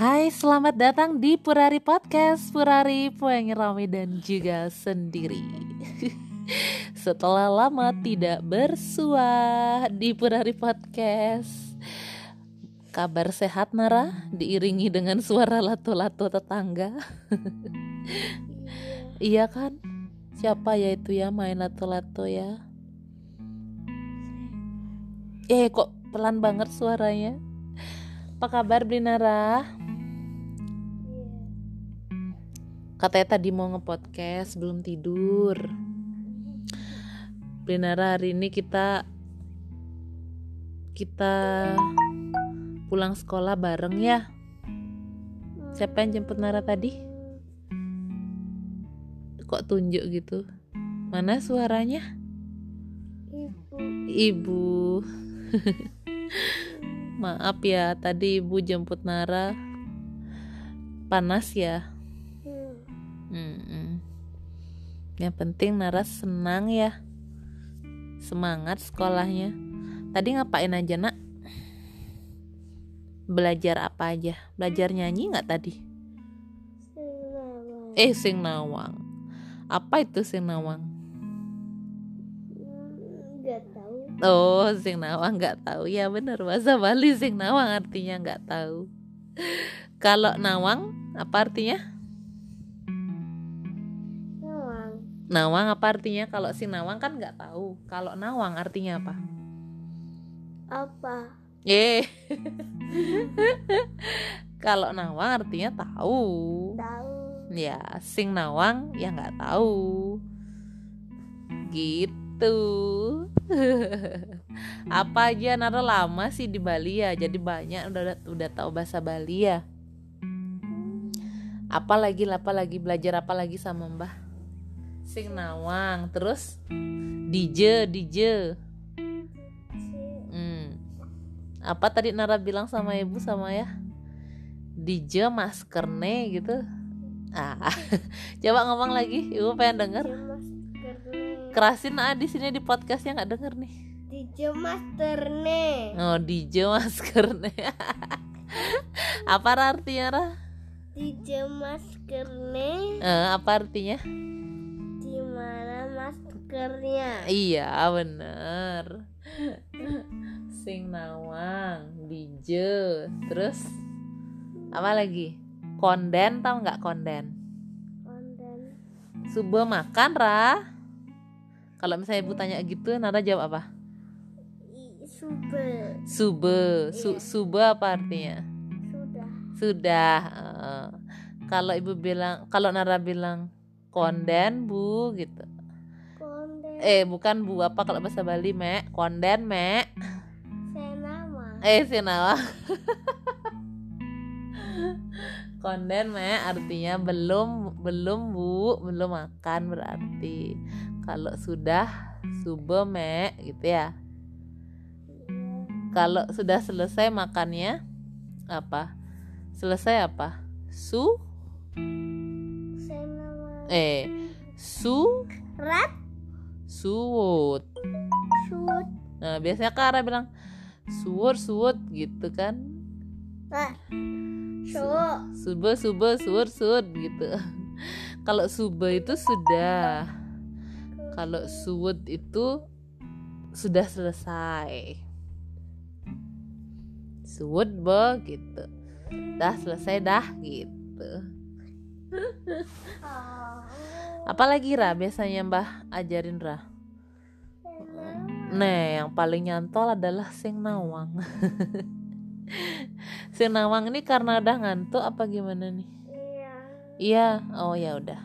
Hai, selamat datang di Purari Podcast Purari Pueng Rame dan juga sendiri Setelah lama tidak bersua di Purari Podcast Kabar sehat Nara diiringi dengan suara lato-lato tetangga Iya kan? Siapa ya itu ya main lato-lato ya? Eh kok pelan banget suaranya? Apa kabar Blinara? Katanya tadi mau ngepodcast belum tidur. Blinara hari ini kita kita pulang sekolah bareng ya. Siapa yang jemput Nara tadi? Kok tunjuk gitu? Mana suaranya? Ibu. Ibu. Maaf ya, tadi ibu jemput Nara panas ya. Yang penting Nara senang ya, semangat sekolahnya. Tadi ngapain aja nak? Belajar apa aja? Belajar nyanyi nggak tadi? Selamat. Eh, sing nawang. Apa itu sing nawang? Nggak tahu. Oh, sing nawang nggak tahu ya bener bahasa Bali sing nawang artinya nggak tahu. Kalau nawang apa artinya? Nawang. Apa artinya? Kalau sing nawang kan nggak tahu. Kalau nawang artinya apa? Apa? Eh, kalau nawang artinya tahu. Tahu. Ya, sing nawang ya nggak tahu. Gitu. apa aja Nara lama sih di Bali ya, jadi banyak udah udah tahu bahasa Bali ya. Apa lagi, apa lagi belajar apa lagi sama Mbah? Sing nawang, terus DJ, DJ. Hmm. Apa tadi Nara bilang sama ibu sama ya? DJ maskerne gitu. Ah, coba ngomong lagi, ibu pengen denger. Maskerne. Kerasin ah di sini di podcastnya nggak denger nih. DJ Masterne. Oh DJ maskerne. apa artinya Ra? DJ Maskerne. Eh, apa artinya? Maskernya? Iya bener. Sing nawang, DJ, terus apa lagi? Konden tau nggak konden? Konten. Subuh makan Ra? Kalau misalnya ibu tanya gitu, Nara jawab apa? Sube. Sube, su, Iya. sube apa artinya? Sudah. Sudah. eh. kalau ibu bilang, kalau Nara bilang konden bu gitu. Eh bukan bu apa kalau bahasa Bali mek? Konden mek. Senama. Eh sinawa. konden mek artinya belum belum bu belum makan berarti. Kalau sudah sube mek gitu ya. Kalau sudah selesai makannya apa? Selesai apa? Su Senama. eh su Rat. Suwut. Sud. Nah, biasanya Kara bilang suwut suwut gitu kan. Ah. Su. Sube sube suwut suwut gitu. Kalau sube itu sudah. Kalau suwut itu sudah selesai. Suwut bo gitu. Dah selesai dah gitu. Apalagi Ra biasanya Mbah ajarin Ra? Nah, yang paling nyantol adalah sing nawang. sing nawang ini karena udah ngantuk apa gimana nih? Iya. Iya, oh ya udah.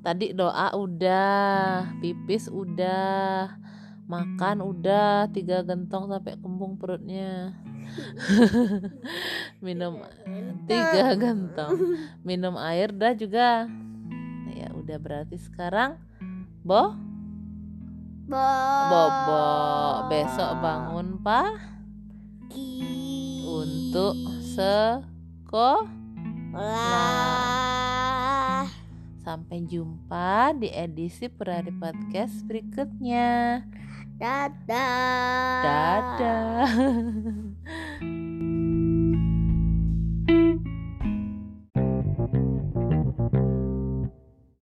Tadi doa udah, pipis udah, makan udah, tiga gentong sampai kembung perutnya. Minum tiga gentong. Minum air dah juga. Ya udah berarti sekarang boh Bo. Bobo besok bangun pa Ki. untuk seko Lah. sampai jumpa di edisi Perari Podcast berikutnya Dadah. dadah